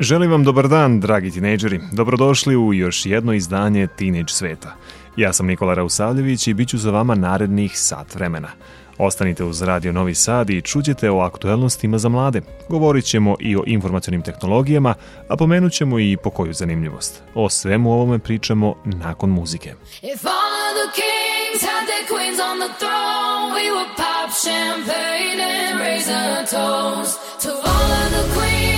Želim vam dobar dan, dragi tinejdžeri. Dobrodošli u još jedno izdanje Teenage sveta. Ja sam Nikola Rausavljević i bit ću za vama narednih sat vremena. Ostanite uz Radio Novi Sad i čućete o aktuelnostima za mlade. Govorit ćemo i o informacionim tehnologijama, a pomenut ćemo i po koju zanimljivost. O svemu ovome pričamo nakon muzike. If all of the kings had their queens on the throne, we would pop champagne and raise a toast to all of the queens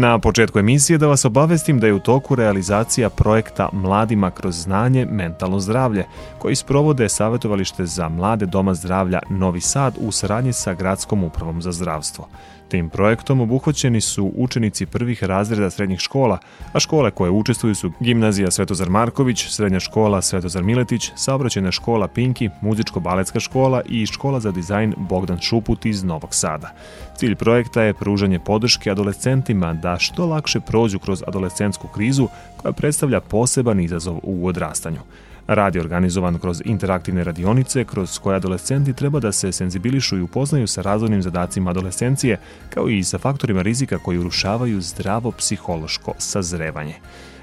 Na početku emisije da vas obavestim da je u toku realizacija projekta Mladima kroz znanje mentalno zdravlje, koji sprovode Savetovalište za mlade Doma zdravlja Novi Sad u saradnji sa Gradskom upravom za zdravstvo. Tim projektom obuhvaćeni su učenici prvih razreda srednjih škola, a škole koje učestvuju su Gimnazija Svetozar Marković, Srednja škola Svetozar Miletić, Saobraćajna škola Pinki, Muzičko-baletska škola i Škola za dizajn Bogdan Šuput iz Novog Sada. Cilj projekta je pružanje podrške adolescentima da što lakše prođu kroz adolescentsku krizu koja predstavlja poseban izazov u odrastanju. Rad je organizovan kroz interaktivne radionice kroz koje adolescenti treba da se senzibilišu i upoznaju sa razvojnim zadacima adolescencije, kao i sa faktorima rizika koji urušavaju zdravo psihološko sazrevanje.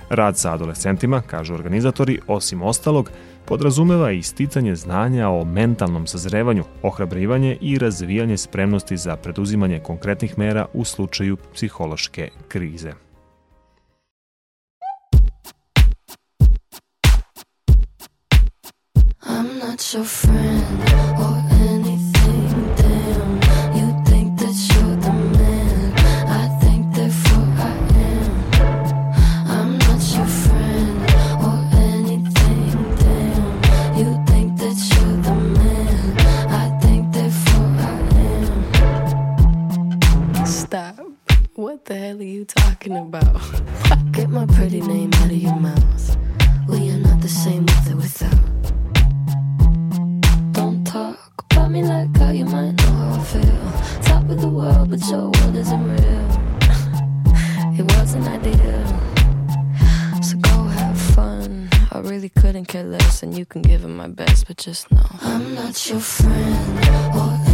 Rad sa adolescentima, kažu organizatori, osim ostalog, podrazumeva i isticanje znanja o mentalnom sazrevanju, ohrabrivanje i razvijanje spremnosti za preduzimanje konkretnih mera u slučaju psihološke krize. Not your friend or anything, damn. You think that you're the man. I think therefore I am. I'm not your friend or anything, damn. You think that you're the man. I think therefore I am. Stop. What the hell are you talking about? Get my pretty name out of your mouth. We are not the same with or without. Me like how you might know how I feel. Top of the world, but your world isn't real. it wasn't ideal. So go have fun. I really couldn't care less, and you can give it my best, but just know I'm not your friend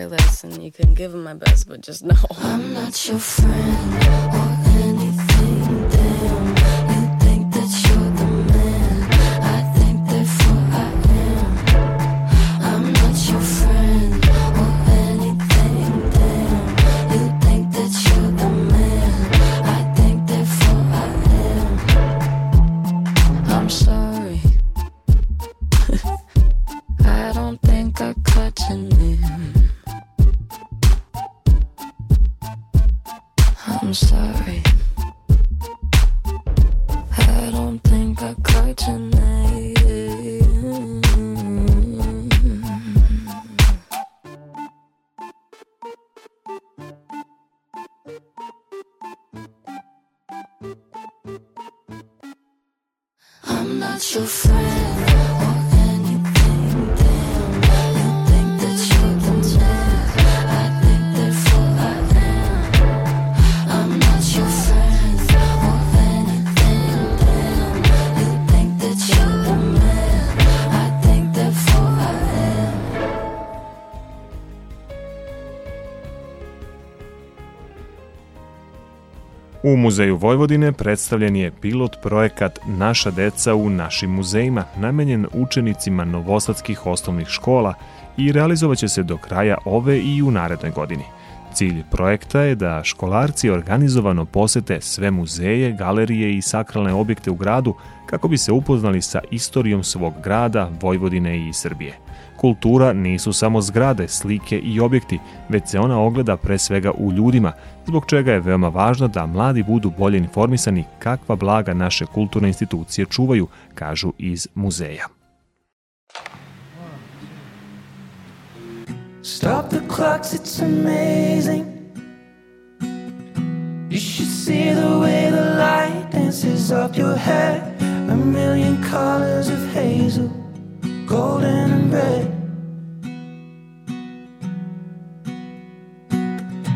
care less, and you couldn't give them my best, but just know. I'm not your friend night. U Muzeju Vojvodine predstavljen je pilot projekat Naša deca u našim muzejima, namenjen učenicima novosadskih osnovnih škola i realizovaće se do kraja ove i u narednoj godini. Cilj projekta je da školarci organizovano posete sve muzeje, galerije i sakralne objekte u gradu kako bi se upoznali sa istorijom svog grada, Vojvodine i Srbije – Kultura nisu samo zgrade, slike i objekti, već se ona ogleda pre svega u ljudima, zbog čega je veoma važno da mladi budu bolje informisani kakva blaga naše kulturne institucije čuvaju, kažu iz muzeja. Stop the clocks, it's amazing. You should see the way the light dances up your head. A million colors of hazel. Golden and red.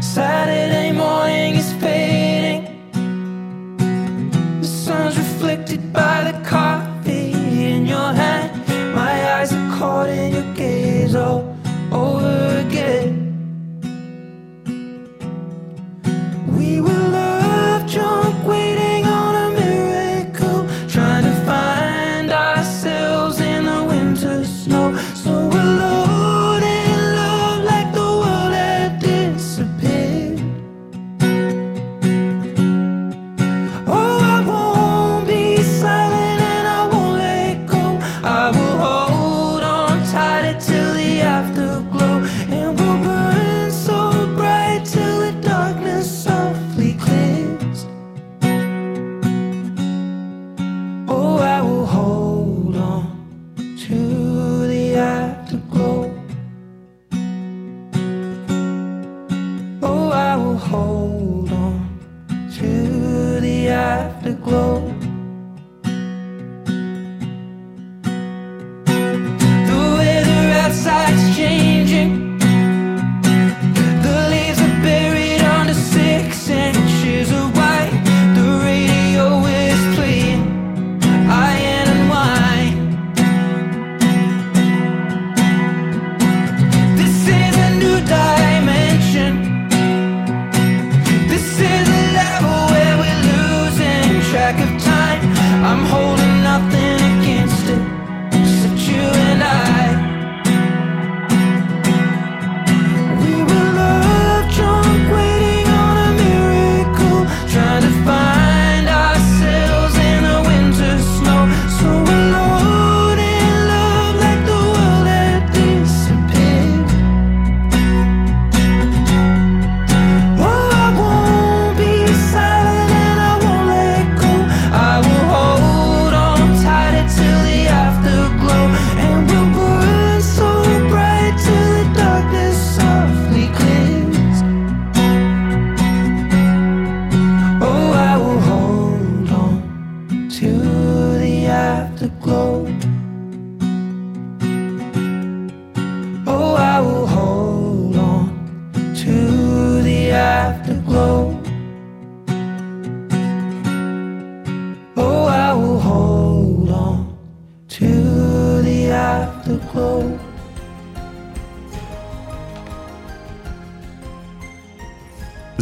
Saturday morning is fading. The sun's reflected by the coffee in your hand. My eyes are caught in your gaze all over again.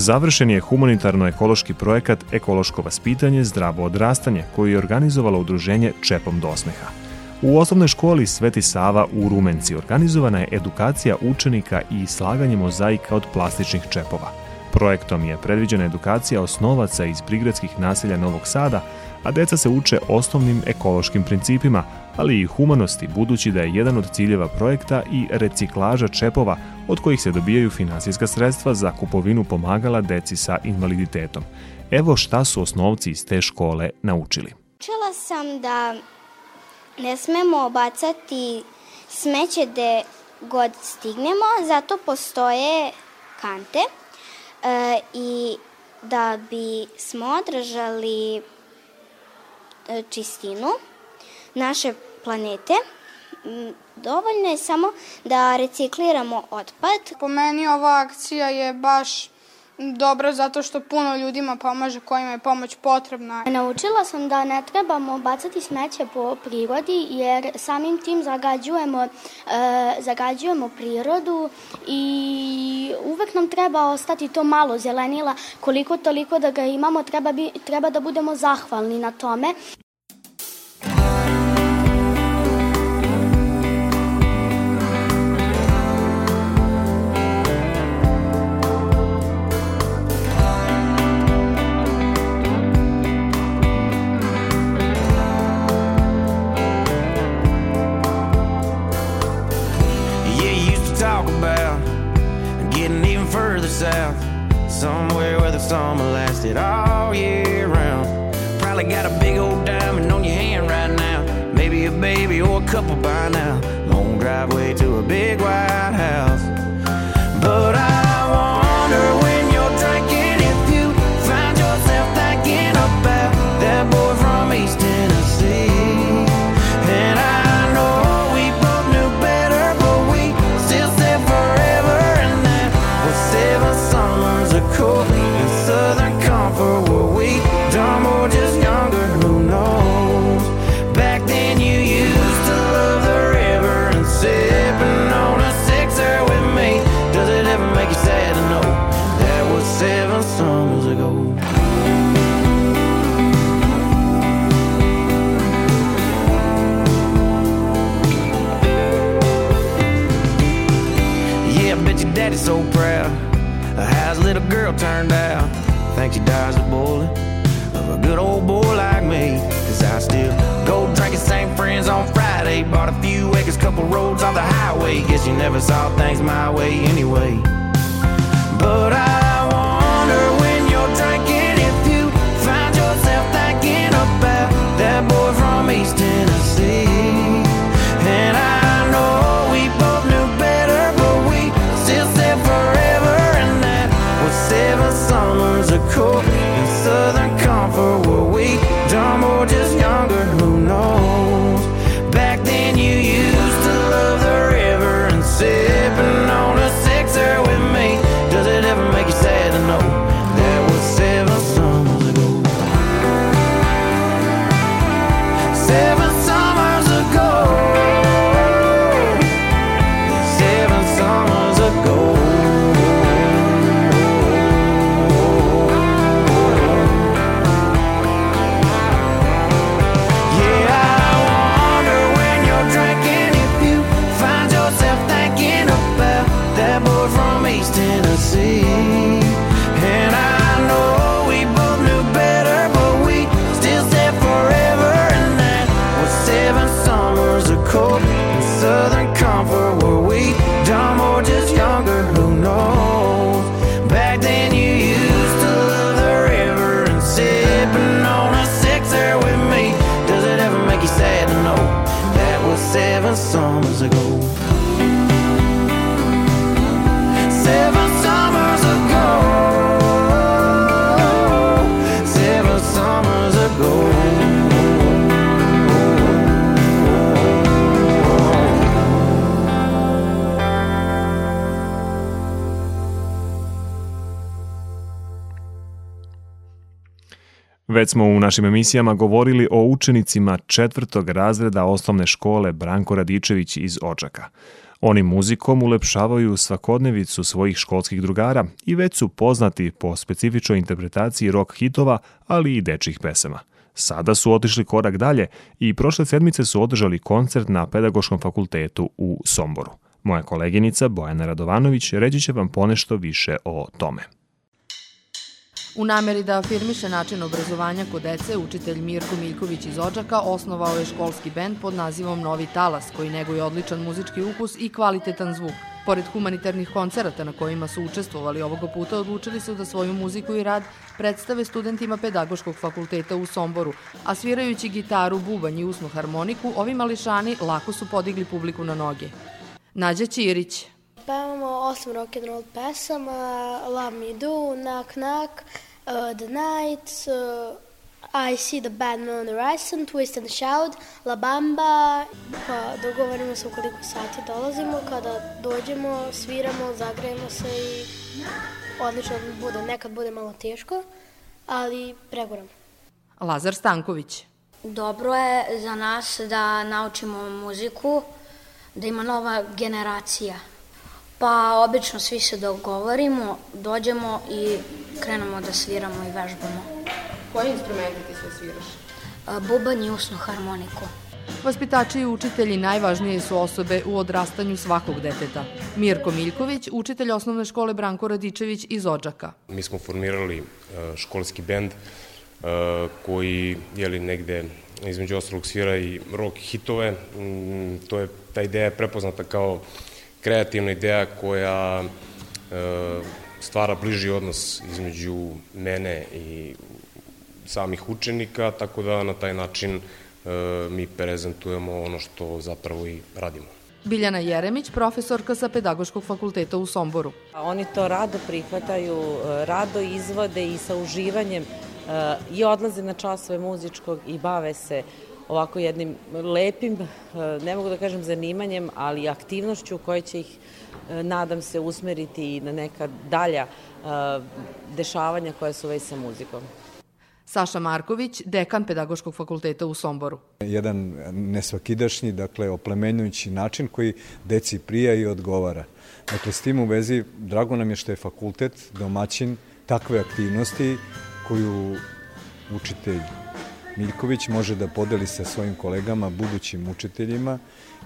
Završen je humanitarno-ekološki projekat Ekološko vaspitanje, zdravo odrastanje, koji je organizovalo udruženje Čepom do osmeha. U osnovnoj školi Sveti Sava u Rumenci organizovana je edukacija učenika i slaganje mozaika od plastičnih čepova. Projektom je predviđena edukacija osnovaca iz prigradskih naselja Novog Sada, a deca se uče osnovnim ekološkim principima, ali i humanosti, budući da je jedan od ciljeva projekta i reciklaža čepova od kojih se dobijaju finansijska sredstva za kupovinu pomagala deci sa invaliditetom. Evo šta su osnovci iz te škole naučili. Učila sam da ne smemo bacati smeće gde god stignemo, zato postoje kante e, i da bi smo održali čistinu naše planete, dovoljno je samo da recikliramo otpad. Po meni ova akcija je baš dobro zato što puno ljudima pomaže kojima je pomoć potrebna. Naučila sam da ne trebamo bacati smeće po prirodi jer samim tim zagađujemo, e, zagađujemo prirodu i uvek nam treba ostati to malo zelenila koliko toliko da ga imamo treba, bi, treba da budemo zahvalni na tome. Već smo u našim emisijama govorili o učenicima četvrtog razreda osnovne škole Branko Radičević iz Očaka. Oni muzikom ulepšavaju svakodnevicu svojih školskih drugara i već su poznati po specifičnoj interpretaciji rock hitova, ali i dečjih pesama. Sada su otišli korak dalje i prošle sedmice su održali koncert na Pedagoškom fakultetu u Somboru. Moja koleginica Bojana Radovanović reći će vam ponešto više o tome. U nameri da afirmiše način obrazovanja kod dece, učitelj Mirko Miljković iz Odžaka osnovao je školski bend pod nazivom Novi Talas, koji neguje odličan muzički ukus i kvalitetan zvuk. Pored humanitarnih koncerata na kojima su učestvovali ovoga puta, odlučili su da svoju muziku i rad predstave studentima Pedagoškog fakulteta u Somboru, a svirajući gitaru, bubanj i usnu harmoniku, ovi mališani lako su podigli publiku na noge. Nađa Ćirić, Pevamo osam rock'n'roll pesama, Love Me Do, Knock Knock, uh, The Night, uh, I See the Bad Man on the Horizon, Twist and Shout, La Bamba, pa dogovorimo se u koliko sati dolazimo, kada dođemo, sviramo, zagrejemo se i odlično bude, nekad bude malo teško, ali preguramo. Lazar Stanković. Dobro je za nas da naučimo muziku, da ima nova generacija. Pa obično svi se dogovorimo, dođemo i krenemo da sviramo i vežbamo. Koji instrumenti ti sve sviraš? Bubanj i usnu harmoniku. Vaspitači i učitelji najvažnije su osobe u odrastanju svakog deteta. Mirko Miljković, učitelj osnovne škole Branko Radičević iz Odžaka. Mi smo formirali školski bend koji je li negde između ostalog svira i rock hitove. Mm, to je, ta ideja je prepoznata kao kreativna ideja koja e, stvara bliži odnos između mene i samih učenika, tako da na taj način e, mi prezentujemo ono što zapravo i radimo. Biljana Jeremić, profesorka sa Pedagoškog fakulteta u Somboru. Oni to rado prihvataju, e, rado izvode i sa uživanjem i odlaze na časove muzičkog i bave se ovako jednim lepim, ne mogu da kažem zanimanjem, ali aktivnošću koja će ih, nadam se, usmeriti i na neka dalja dešavanja koja su već sa muzikom. Saša Marković, dekan Pedagoškog fakulteta u Somboru. Jedan nesvakidašnji, dakle, oplemenjujući način koji deci prija i odgovara. Dakle, s tim u vezi, drago nam je što je fakultet domaćin takve aktivnosti koju učitelj Miljković može da podeli sa svojim kolegama, budućim učiteljima,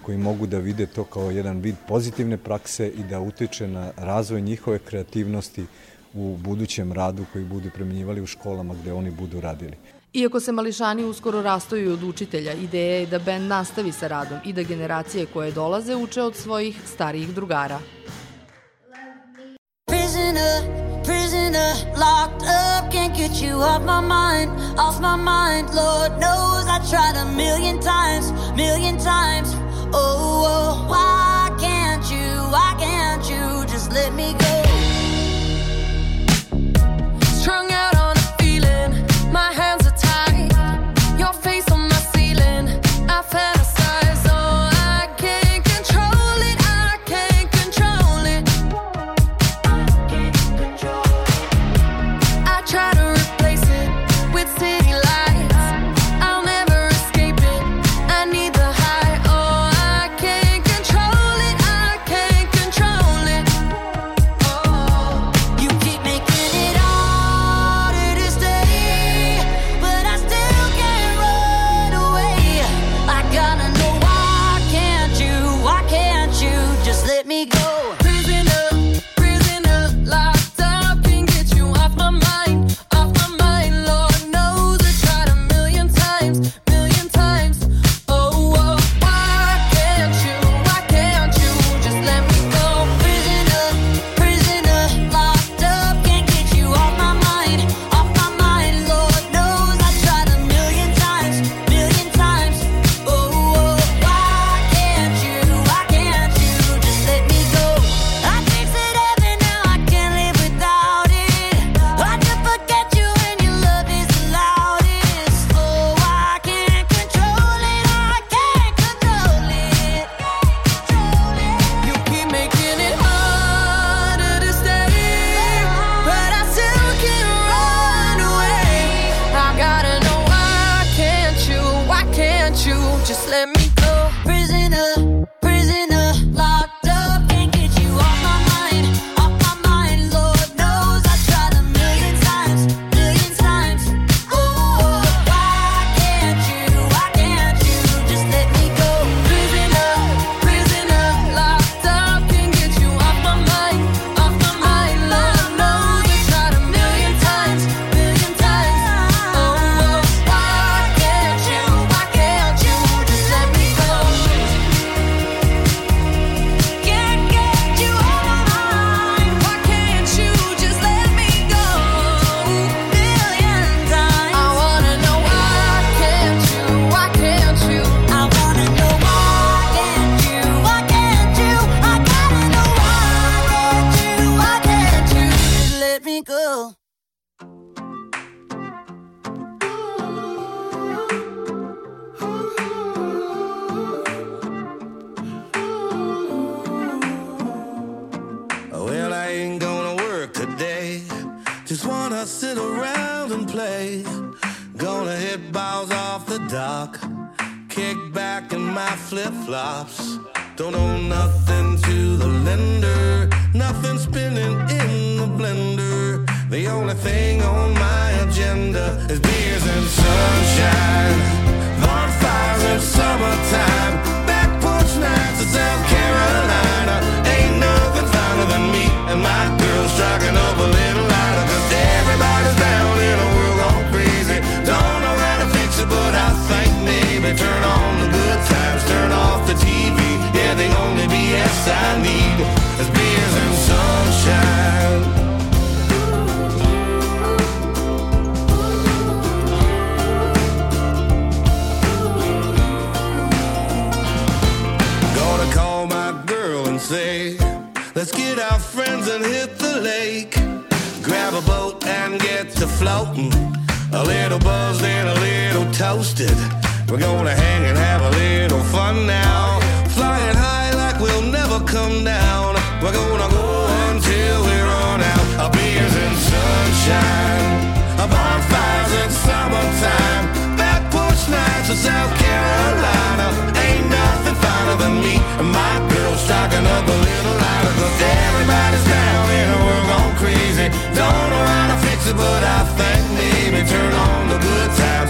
koji mogu da vide to kao jedan vid pozitivne prakse i da utiče na razvoj njihove kreativnosti u budućem radu koji budu premenjivali u školama gde oni budu radili. Iako se mališani uskoro rastoju od učitelja, ideja je da band nastavi sa radom i da generacije koje dolaze uče od svojih starijih drugara. Prisoner prisoner, locked up, can't get you off my mind, off my mind. Lord knows I tried a million times, million times. Oh, oh why can't you, why can't you just let me go?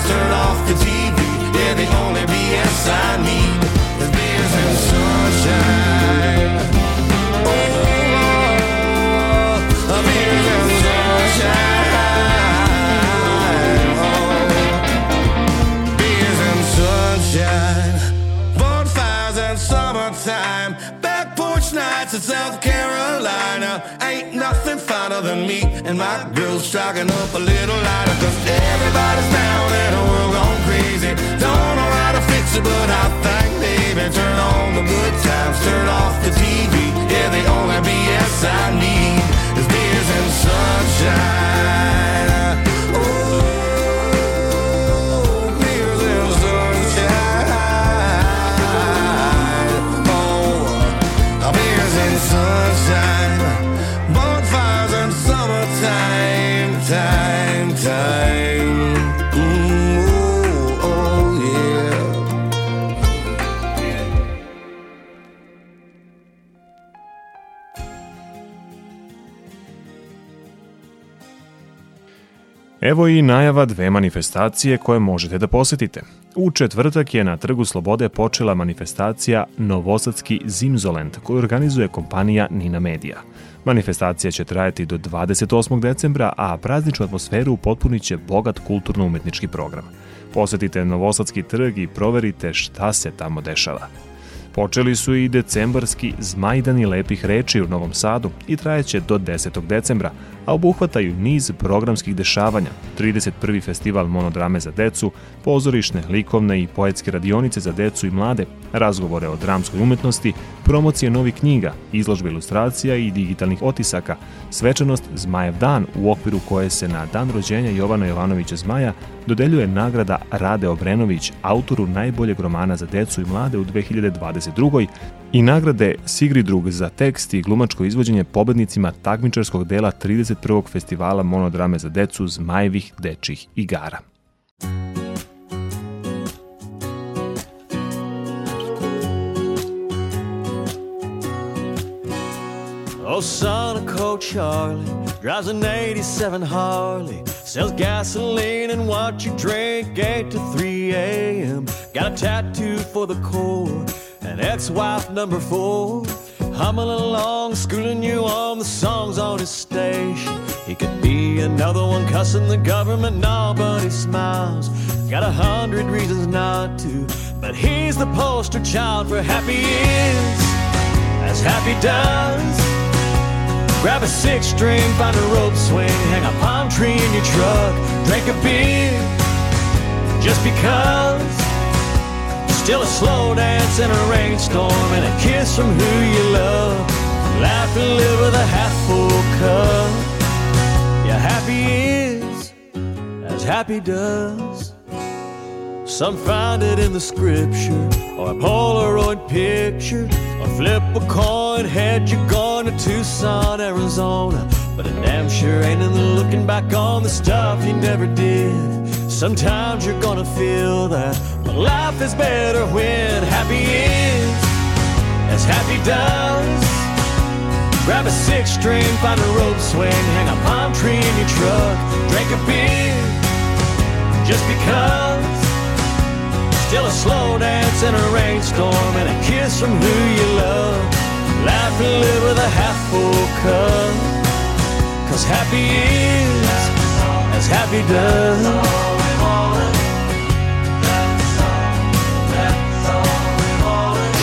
Turn off the TV. Yeah, the only BS I need nothing than me and my girl's striking up a little lighter. Cause everybody's down in a world gone crazy. Don't know how to fix it, but I think maybe turn on the good times, turn off the TV. Yeah, the only BS I need is beers and sunshine. Evo i najava dve manifestacije koje možete da posetite. U četvrtak je na Trgu Slobode počela manifestacija Novosadski Zimzolent koju organizuje kompanija Nina Media. Manifestacija će trajati do 28. decembra, a prazničnu atmosferu upotpunit će bogat kulturno-umetnički program. Posetite Novosadski trg i proverite šta se tamo dešava. Počeli su i decembarski zmajdani lepih reči u Novom Sadu i trajeće do 10. decembra, a obuhvataju niz programskih dešavanja, 31. festival monodrame za decu, pozorišne, likovne i poetske radionice za decu i mlade, razgovore o dramskoj umetnosti, promocije novih knjiga, izložbe ilustracija i digitalnih otisaka, svečanost Zmajev dan u okviru koje se na dan rođenja Jovana Jovanovića Zmaja dodeljuje nagrada Rade Obrenović, autoru najboljeg romana za decu i mlade u 2022. i nagrade Sigridrug za tekst i glumačko izvođenje pobednicima takmičarskog dela 31. festivala monodrame za decu Zmajevih dečih igara. Oh, son of Coach Charlie drives an 87 Harley, sells gasoline and what you drink 8 to 3 a.m. Got a tattoo for the core, an ex-wife number four. Humming along, schooling you on the songs on his station. He could be another one cussing the government, no, but he smiles. Got a hundred reasons not to, but he's the poster child for happy is, as happy does. Grab a six string, find a rope swing, hang a palm tree in your truck, drink a beer, just because. Still a slow dance in a rainstorm and a kiss from who you love. Laugh and live with a half full cup. Yeah, happy is as happy does. Some find it in the scripture or a Polaroid picture or flip a coin. Head you're going to Tucson, Arizona. But it damn sure ain't in the looking back on the stuff you never did. Sometimes you're gonna feel that, but life is better when happy is as happy does. Grab a six string, find a rope swing, hang a palm tree in your truck, drink a beer, just because. A slow dance in a rainstorm and a kiss from who you love. Laugh and live with a half full cup. Cause happy is as happy does.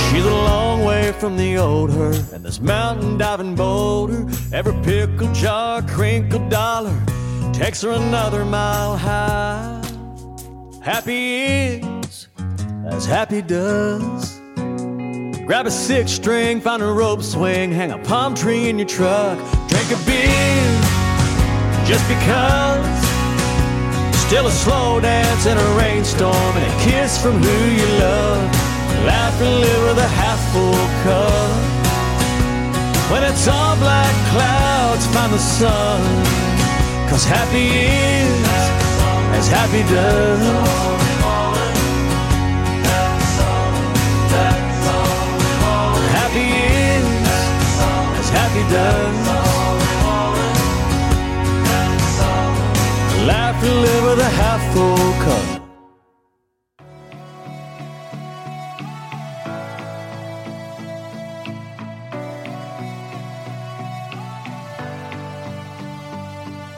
She's a long way from the old her and this mountain diving boulder. Every pickle jar, crinkle dollar takes her another mile high. Happy is as happy does. Grab a six string, find a rope swing, hang a palm tree in your truck, drink a beer just because. Still a slow dance in a rainstorm and a kiss from who you love. Laugh and live with a half full cup. When it's all black clouds, find the sun. Cause happy is as happy does. Laugh and live with a half full cup.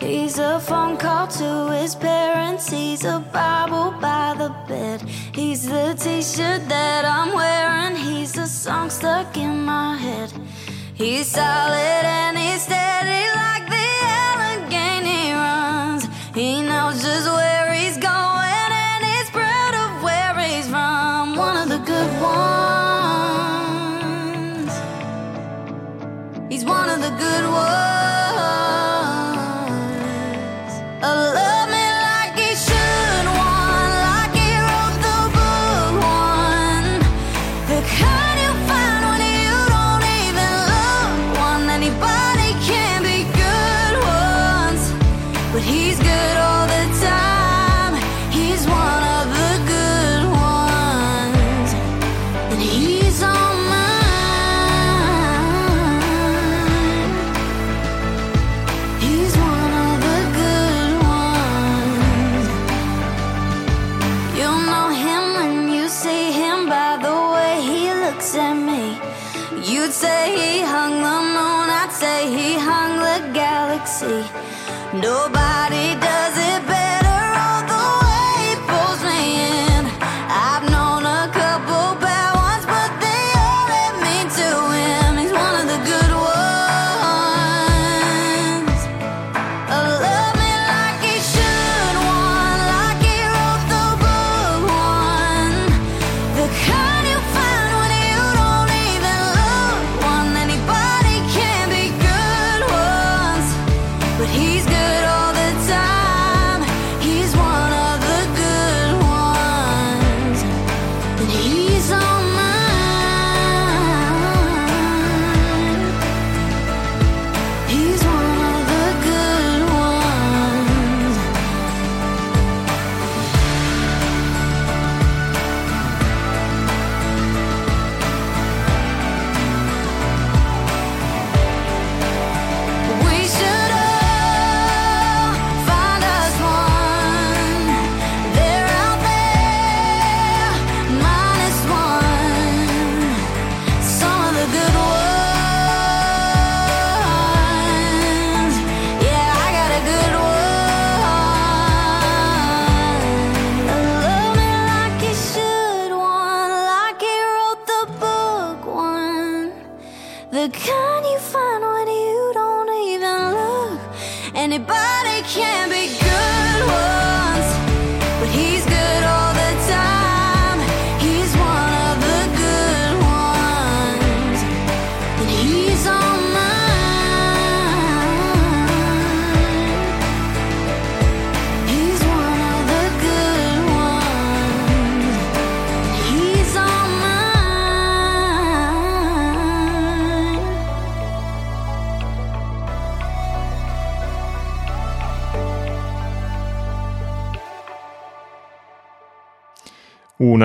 He's a phone call to his parents. He's a Bible by the bed. He's the t shirt that I'm wearing. He's a song stuck in my head. He's solid and he's steady like the Allegheny runs. He knows just where he's going and he's proud of where he's from. One of the good ones. He's one of the good ones.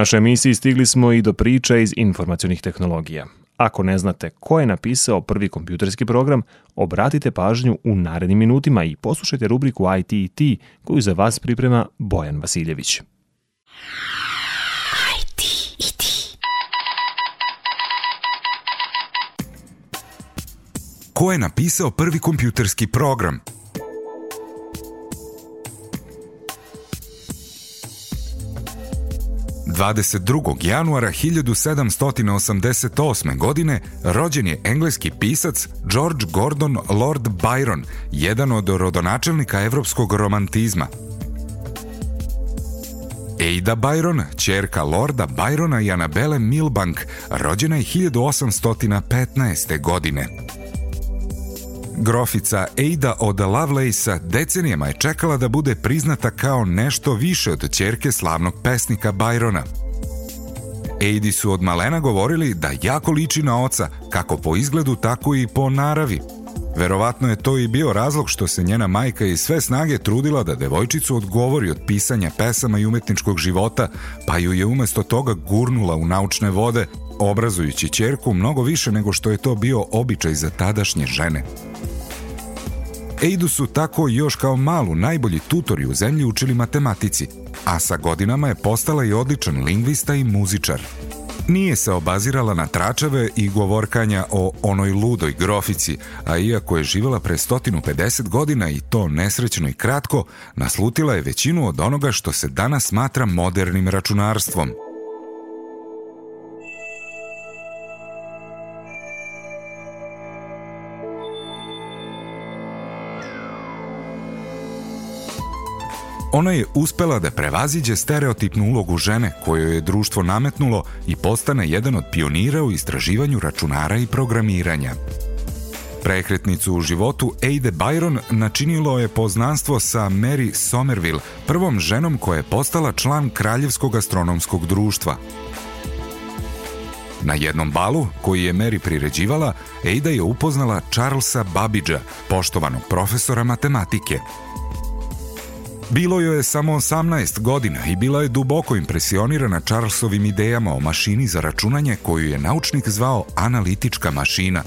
Našoj emisiji stigli smo i do priča iz informacionih tehnologija. Ako ne znate ko je napisao prvi kompjuterski program, obratite pažnju u narednim minutima i poslušajte rubriku IT koju za vas priprema Bojan Vasiljević. Ko je napisao prvi kompjuterski program? Dvadeset drugog januara 1788. godine rođen je engleski pisac George Gordon Lord Byron, jedan od rodonačelnika evropskog romantizma. Ada Byron, čerka Lorda Byrona i Anabele Milbank, rođena je 1815. godine. Grofica Ada od Lovelace-a decenijama je čekala da bude priznata kao nešto više od ćerke slavnog pesnika Byrona. Adi su od malena govorili da jako liči na oca, kako po izgledu, tako i po naravi. Verovatno je to i bio razlog što se njena majka iz sve snage trudila da devojčicu odgovori od pisanja pesama i umetničkog života, pa ju je umesto toga gurnula u naučne vode, obrazujući ćerku mnogo više nego što je to bio običaj za tadašnje žene. Eidu su tako još kao malu najbolji tutori u zemlji učili matematici, a sa godinama je postala i odličan lingvista i muzičar. Nije se obazirala na tračave i govorkanja o onoj ludoj grofici, a iako je živjela pre 150 godina i to nesrećno i kratko, naslutila je većinu od onoga što se danas smatra modernim računarstvom. Ona je uspela da prevaziđe stereotipnu ulogu žene koju je društvo nametnulo i postane jedan od pionira u istraživanju računara i programiranja. Prekretnicu u životu Ada Byron načinilo je poznanstvo sa Mary Somerville, prvom ženom koja je postala član Kraljevskog astronomskog društva. Na jednom balu, koji je Mary priređivala, Ada je upoznala Charlesa Babbagea, poštovanog profesora matematike. Bilo joj je samo 18 godina i bila je duboko impresionirana Charlesovim idejama o mašini za računanje koju je naučnik zvao analitička mašina.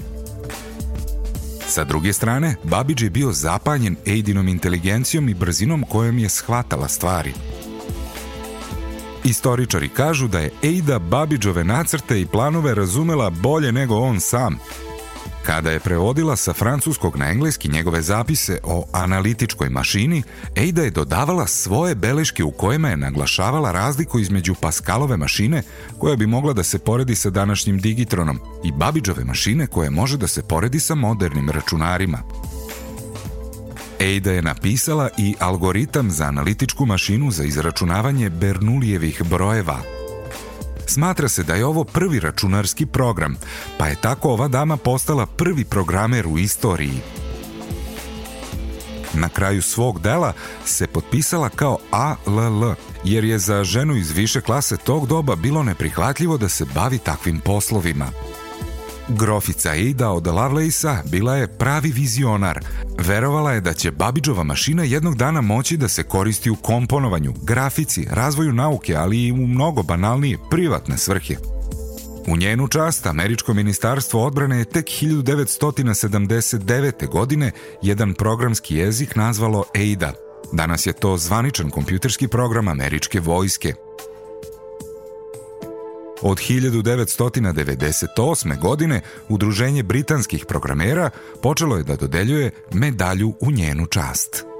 Sa druge strane, Babbage je bio zapanjen Aidinom inteligencijom i brzinom kojom je shvatala stvari. Istoričari kažu da je Ada Babbageove nacrte i planove razumela bolje nego on sam – Kada je prevodila sa francuskog na engleski njegove zapise o analitičkoj mašini, Ada je dodavala svoje beleške u kojima je naglašavala razliku između Pascalove mašine, koja bi mogla da se poredi sa današnjim Digitronom, i Babbageove mašine koja može da se poredi sa modernim računarima. Ada je napisala i algoritam za analitičku mašinu za izračunavanje Bernoullijevih brojeva – Smatra se da je ovo prvi računarski program, pa je tako ova dama postala prvi programer u istoriji. Na kraju svog dela se potpisala kao ALL, jer je za ženu iz više klase tog doba bilo neprihvatljivo da se bavi takvim poslovima. Grofica Ada od Lovelace-a bila je pravi vizionar. Verovala je da će Babidžova mašina jednog dana moći da se koristi u komponovanju, grafici, razvoju nauke, ali i u mnogo banalnije privatne svrhe. U njenu čast Američko ministarstvo odbrane je tek 1979. godine jedan programski jezik nazvalo ADA. Danas je to zvaničan kompjuterski program američke vojske. Od 1998. godine Udruženje britanskih programera počelo je da dodeljuje medalju u njenu čast.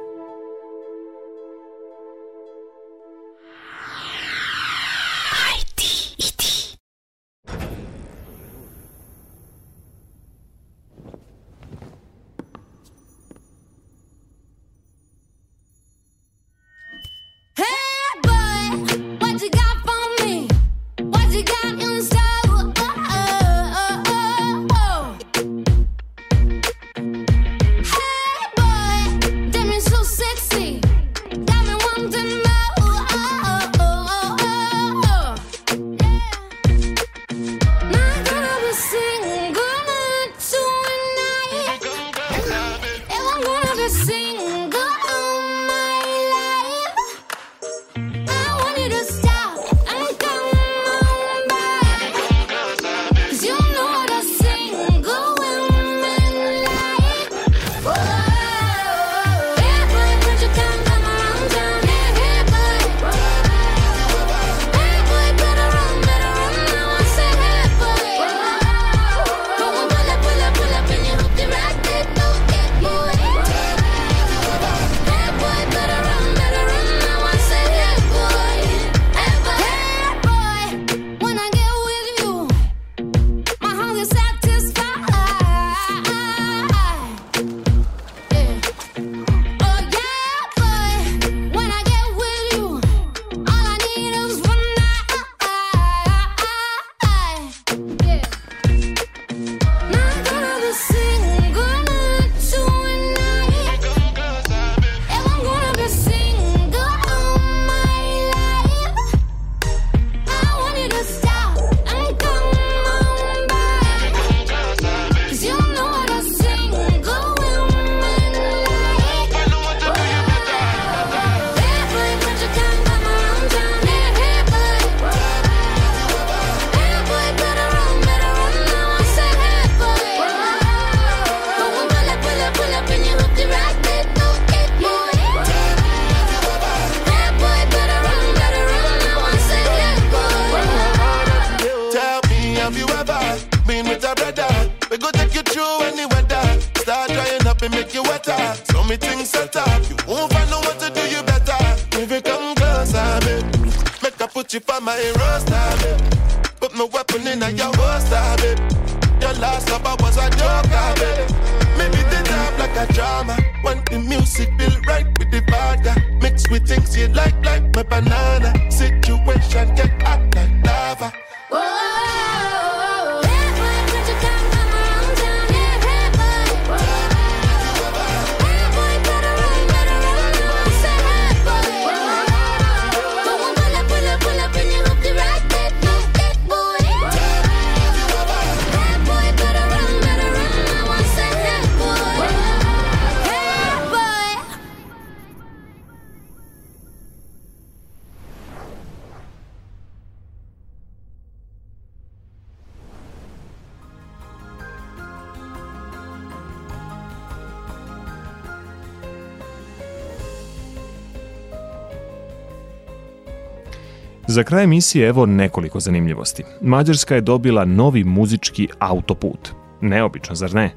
Kraj emisije evo nekoliko zanimljivosti. Mađarska je dobila novi muzički autoput. Neobično, zar ne?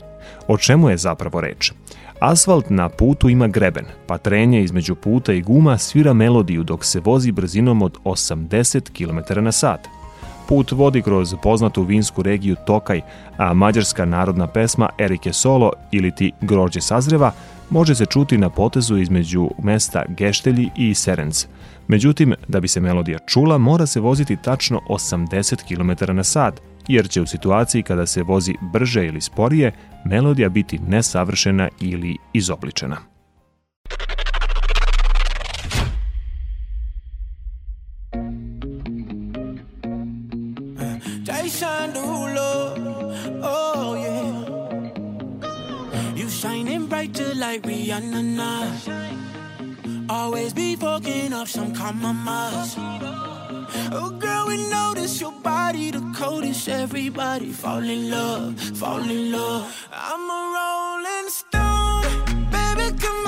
O čemu je zapravo reč? Asfalt na putu ima greben, pa trenje između puta i guma svira melodiju dok se vozi brzinom od 80 km na sat. Put vodi kroz poznatu vinsku regiju Tokaj, a mađarska narodna pesma Erike Solo ili ti Grođe sazreva može se čuti na potezu između mesta Geštelji i Serenc. Međutim, da bi se melodija čula, mora se voziti tačno 80 km na sat, jer će u situaciji kada se vozi brže ili sporije, melodija biti nesavršena ili izobličena. Like Rihanna now. Always be fucking up some compromise. Oh girl, we notice your body the coldest. Everybody fall in love, fall in love. I'm a rolling stone, baby, come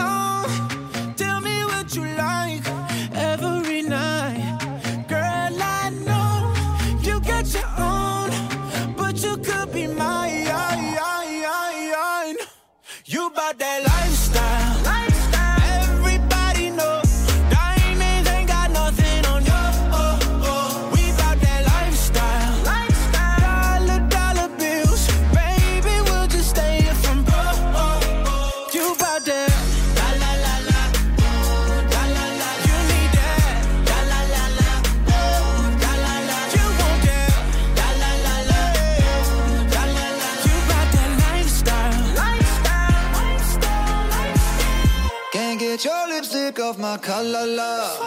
off my collar, love.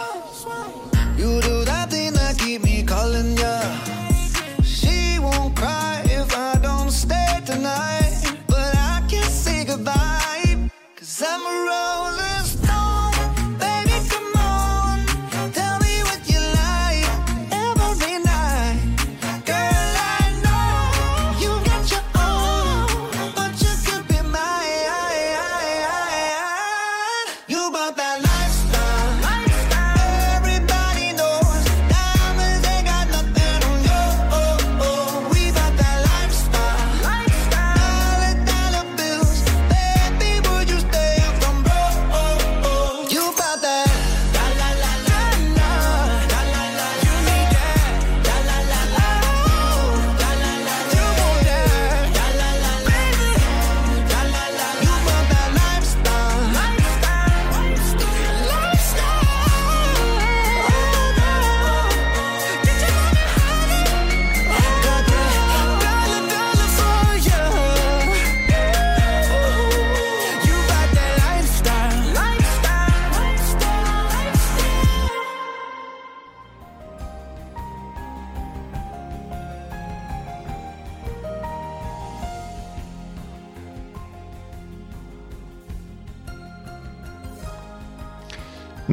You do that thing that keep me calling ya.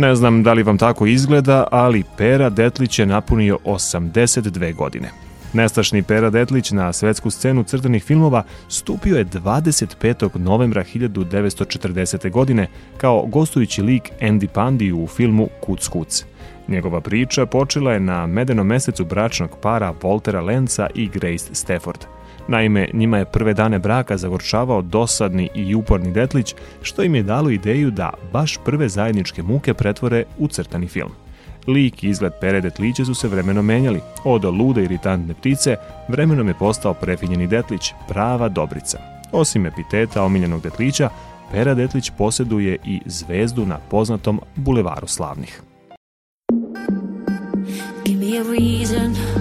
Ne znam da li vam tako izgleda, ali Pera Detlić je napunio 82 godine. Nestašni Pera Detlić na svetsku scenu crtanih filmova stupio je 25. novembra 1940. godine kao gostujući lik Andy Pandy u filmu Kuc Kuc. Njegova priča počela je na medenom mesecu bračnog para Voltera Lenca i Grace Stafford. Naime, njima je prve dane braka zagorčavao dosadni i uporni detlić, što im je dalo ideju da baš prve zajedničke muke pretvore u crtani film. Lik i izgled Pere Detlića su se vremenom menjali. Od lude iritantne ptice vremenom je postao prefinjeni detlić, prava dobrica. Osim epiteta omiljenog detlića, Pera Detlić posjeduje i zvezdu na poznatom bulevaru slavnih. Give me a reason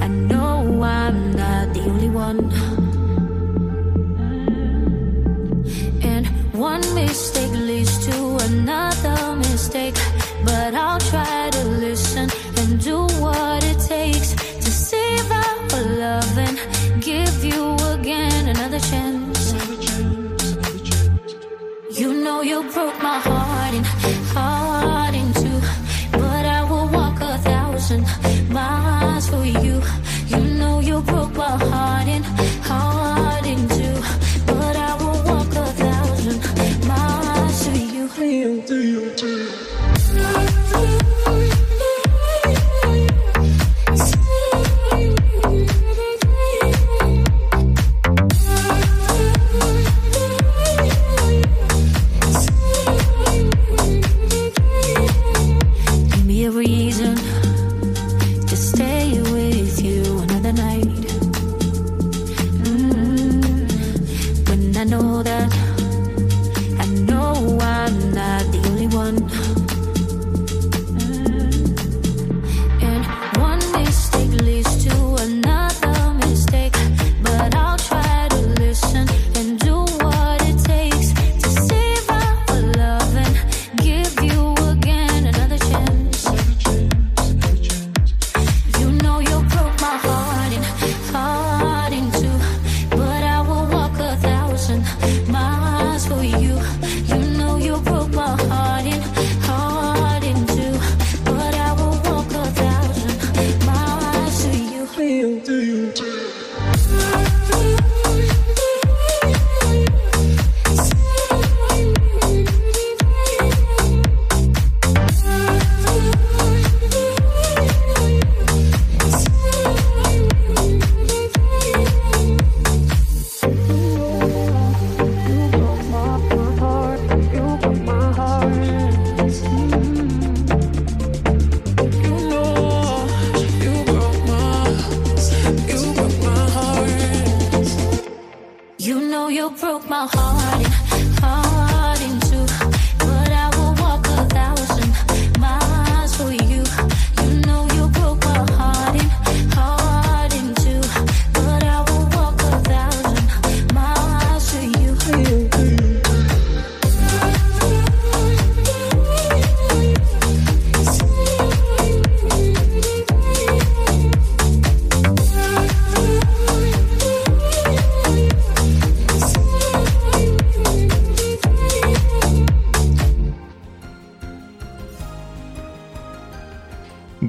I know I'm not the only one. And one mistake leads to another mistake. But I'll try to listen and do what it takes to love and give you again another chance. You know you broke my heart broke my heart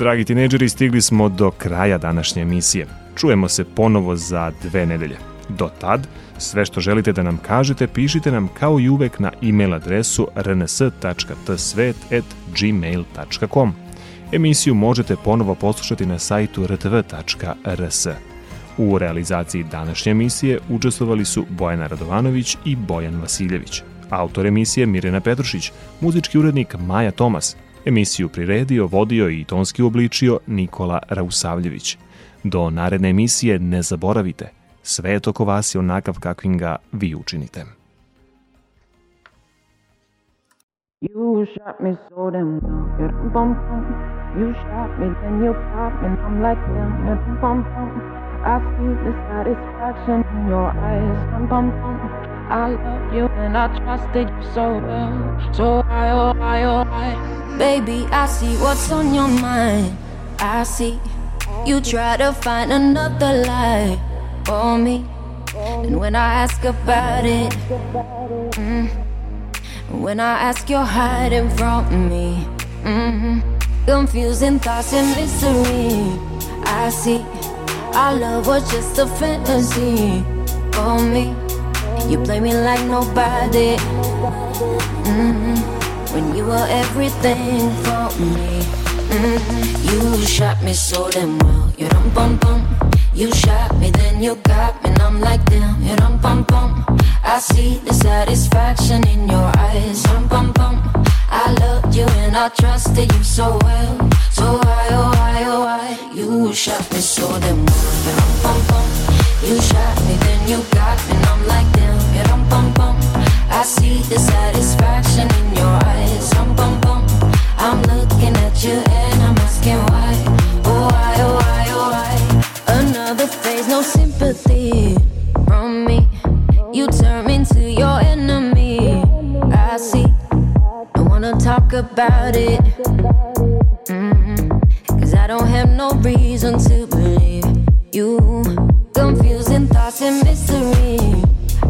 Dragi tineđeri, stigli smo do kraja današnje emisije. Čujemo se ponovo za dve nedelje. Do tad, sve što želite da nam kažete, pišite nam kao i uvek na e-mail adresu rns.tsvet.gmail.com. Emisiju možete ponovo poslušati na sajtu rtv.rs. U realizaciji današnje emisije učestvovali su Bojana Radovanović i Bojan Vasiljević. Autor emisije Mirjana Petrušić, muzički urednik Maja Tomas, Emisiju priredio, vodio i tonski obličio Nikola Rausavljević. Do naredne emisije ne zaboravite, svet oko vas je onakav kakvim ga vi učinite. You shot me so damn well. Bum, bum. You shot me, then you pop and I'm like damn. Bum, bum. I see the satisfaction in your eyes. Bum, bum, bum. I love you and I trusted you so well. So I, oh, I, oh, I. Baby, I see what's on your mind. I see you try to find another lie for me. And when I ask about it, mm, when I ask, you're hiding from me. hmm Confusing thoughts and misery. I see our love was just a fantasy for me. You play me like nobody. hmm when you were everything for me. Mm, you shot me so damn well. You dum bum bum. You shot me, then you got me, and I'm like damn. You dum bum bum. I see the satisfaction in your eyes. Dum bum bum. I loved you and I trusted you so well. So why, oh why, oh why? You shot me so damn well. You dum bum bum. You shot me, then you got me, I'm like damn. I see the satisfaction in your eyes. Dum bum bum. I'm looking at you and I'm asking why. Oh why, oh why, oh why? Another phase, no sympathy from me. You turn into your enemy. I see. I wanna talk about it. Mm, Cause I don't have no reason to Thoughts and mystery.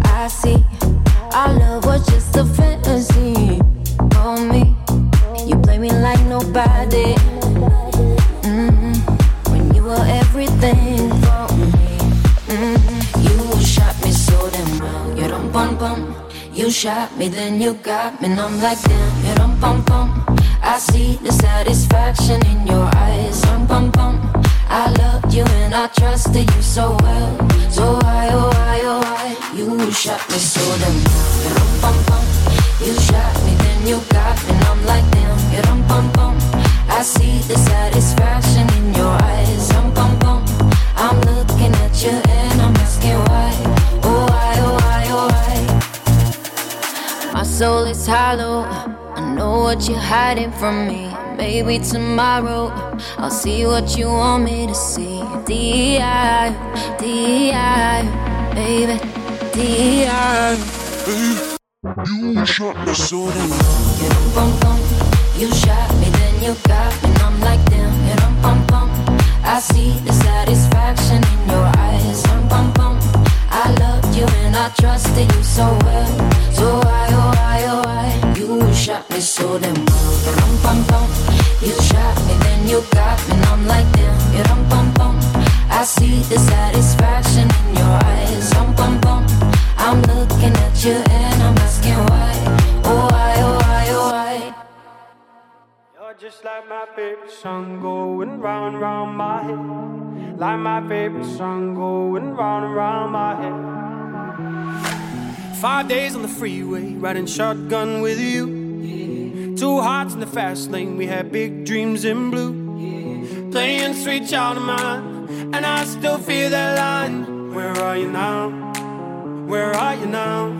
I see. Our love was just a fantasy. For me, you play me like nobody. Mm, When you were everything for me. Mm, You shot me so damn well. You dum bum bum. You shot me, then you got me, and I'm like damn. You dum bum bum. I see the satisfaction in your eyes. Bum bum. I loved you and I trusted you so well. So why, oh why, oh why? You shot me so damn well. Bum bum. You shot me, then you got me, and I'm like damn. You bum bum. I see the satisfaction in your eyes. Dum bum bum. I'm looking at you and I'm asking why. Oh why, oh why, oh why? My soul is hollow. I know what you're hiding from me. Maybe tomorrow I'll see what you want me to see. D.I. D.I. Baby, D.I. You shot me so damn You bum bum. You shot me, then you got me, and I'm like damn. You dum bum bum. I see the satisfaction in your eyes. Dum bum bum. I loved you and I trusted you so well. So why, oh why, oh why? You shot me so damn well. You shot me, then you got me, and I'm like damn. You dum bum bum. I see the satisfaction in your eyes. Dum bum bum. I'm looking at you and I'm asking why. Oh why, oh why, oh why? You're just like my favorite song going round round my head. Like my favorite song going round round my head. Five days on the freeway, riding shotgun with you. Two hearts in the fast lane, we had big dreams in blue. Playing sweet child of mine, and I still feel that line. Where are you now? Where are you now?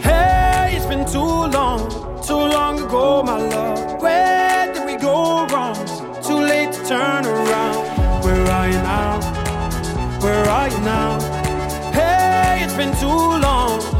Hey, it's been too long, too long ago, my love. Where did we go wrong? Too late to turn around. Where are you now? Where are you now? Hey, it's been too long.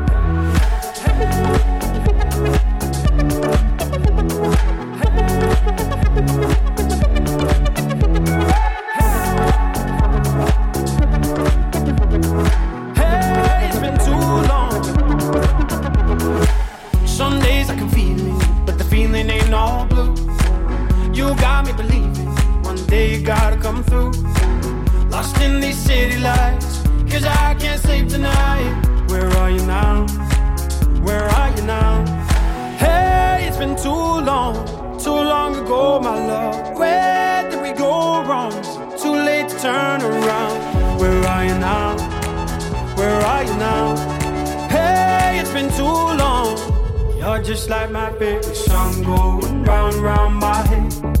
Day you gotta come through. Lost in these city lights, cause I can't sleep tonight. Where are you now? Where are you now? Hey, it's been too long, too long ago, my love. Where did we go wrong? Too late to turn around. Where are you now? Where are you now? Hey, it's been too long. You're just like my favorite song going round round my head.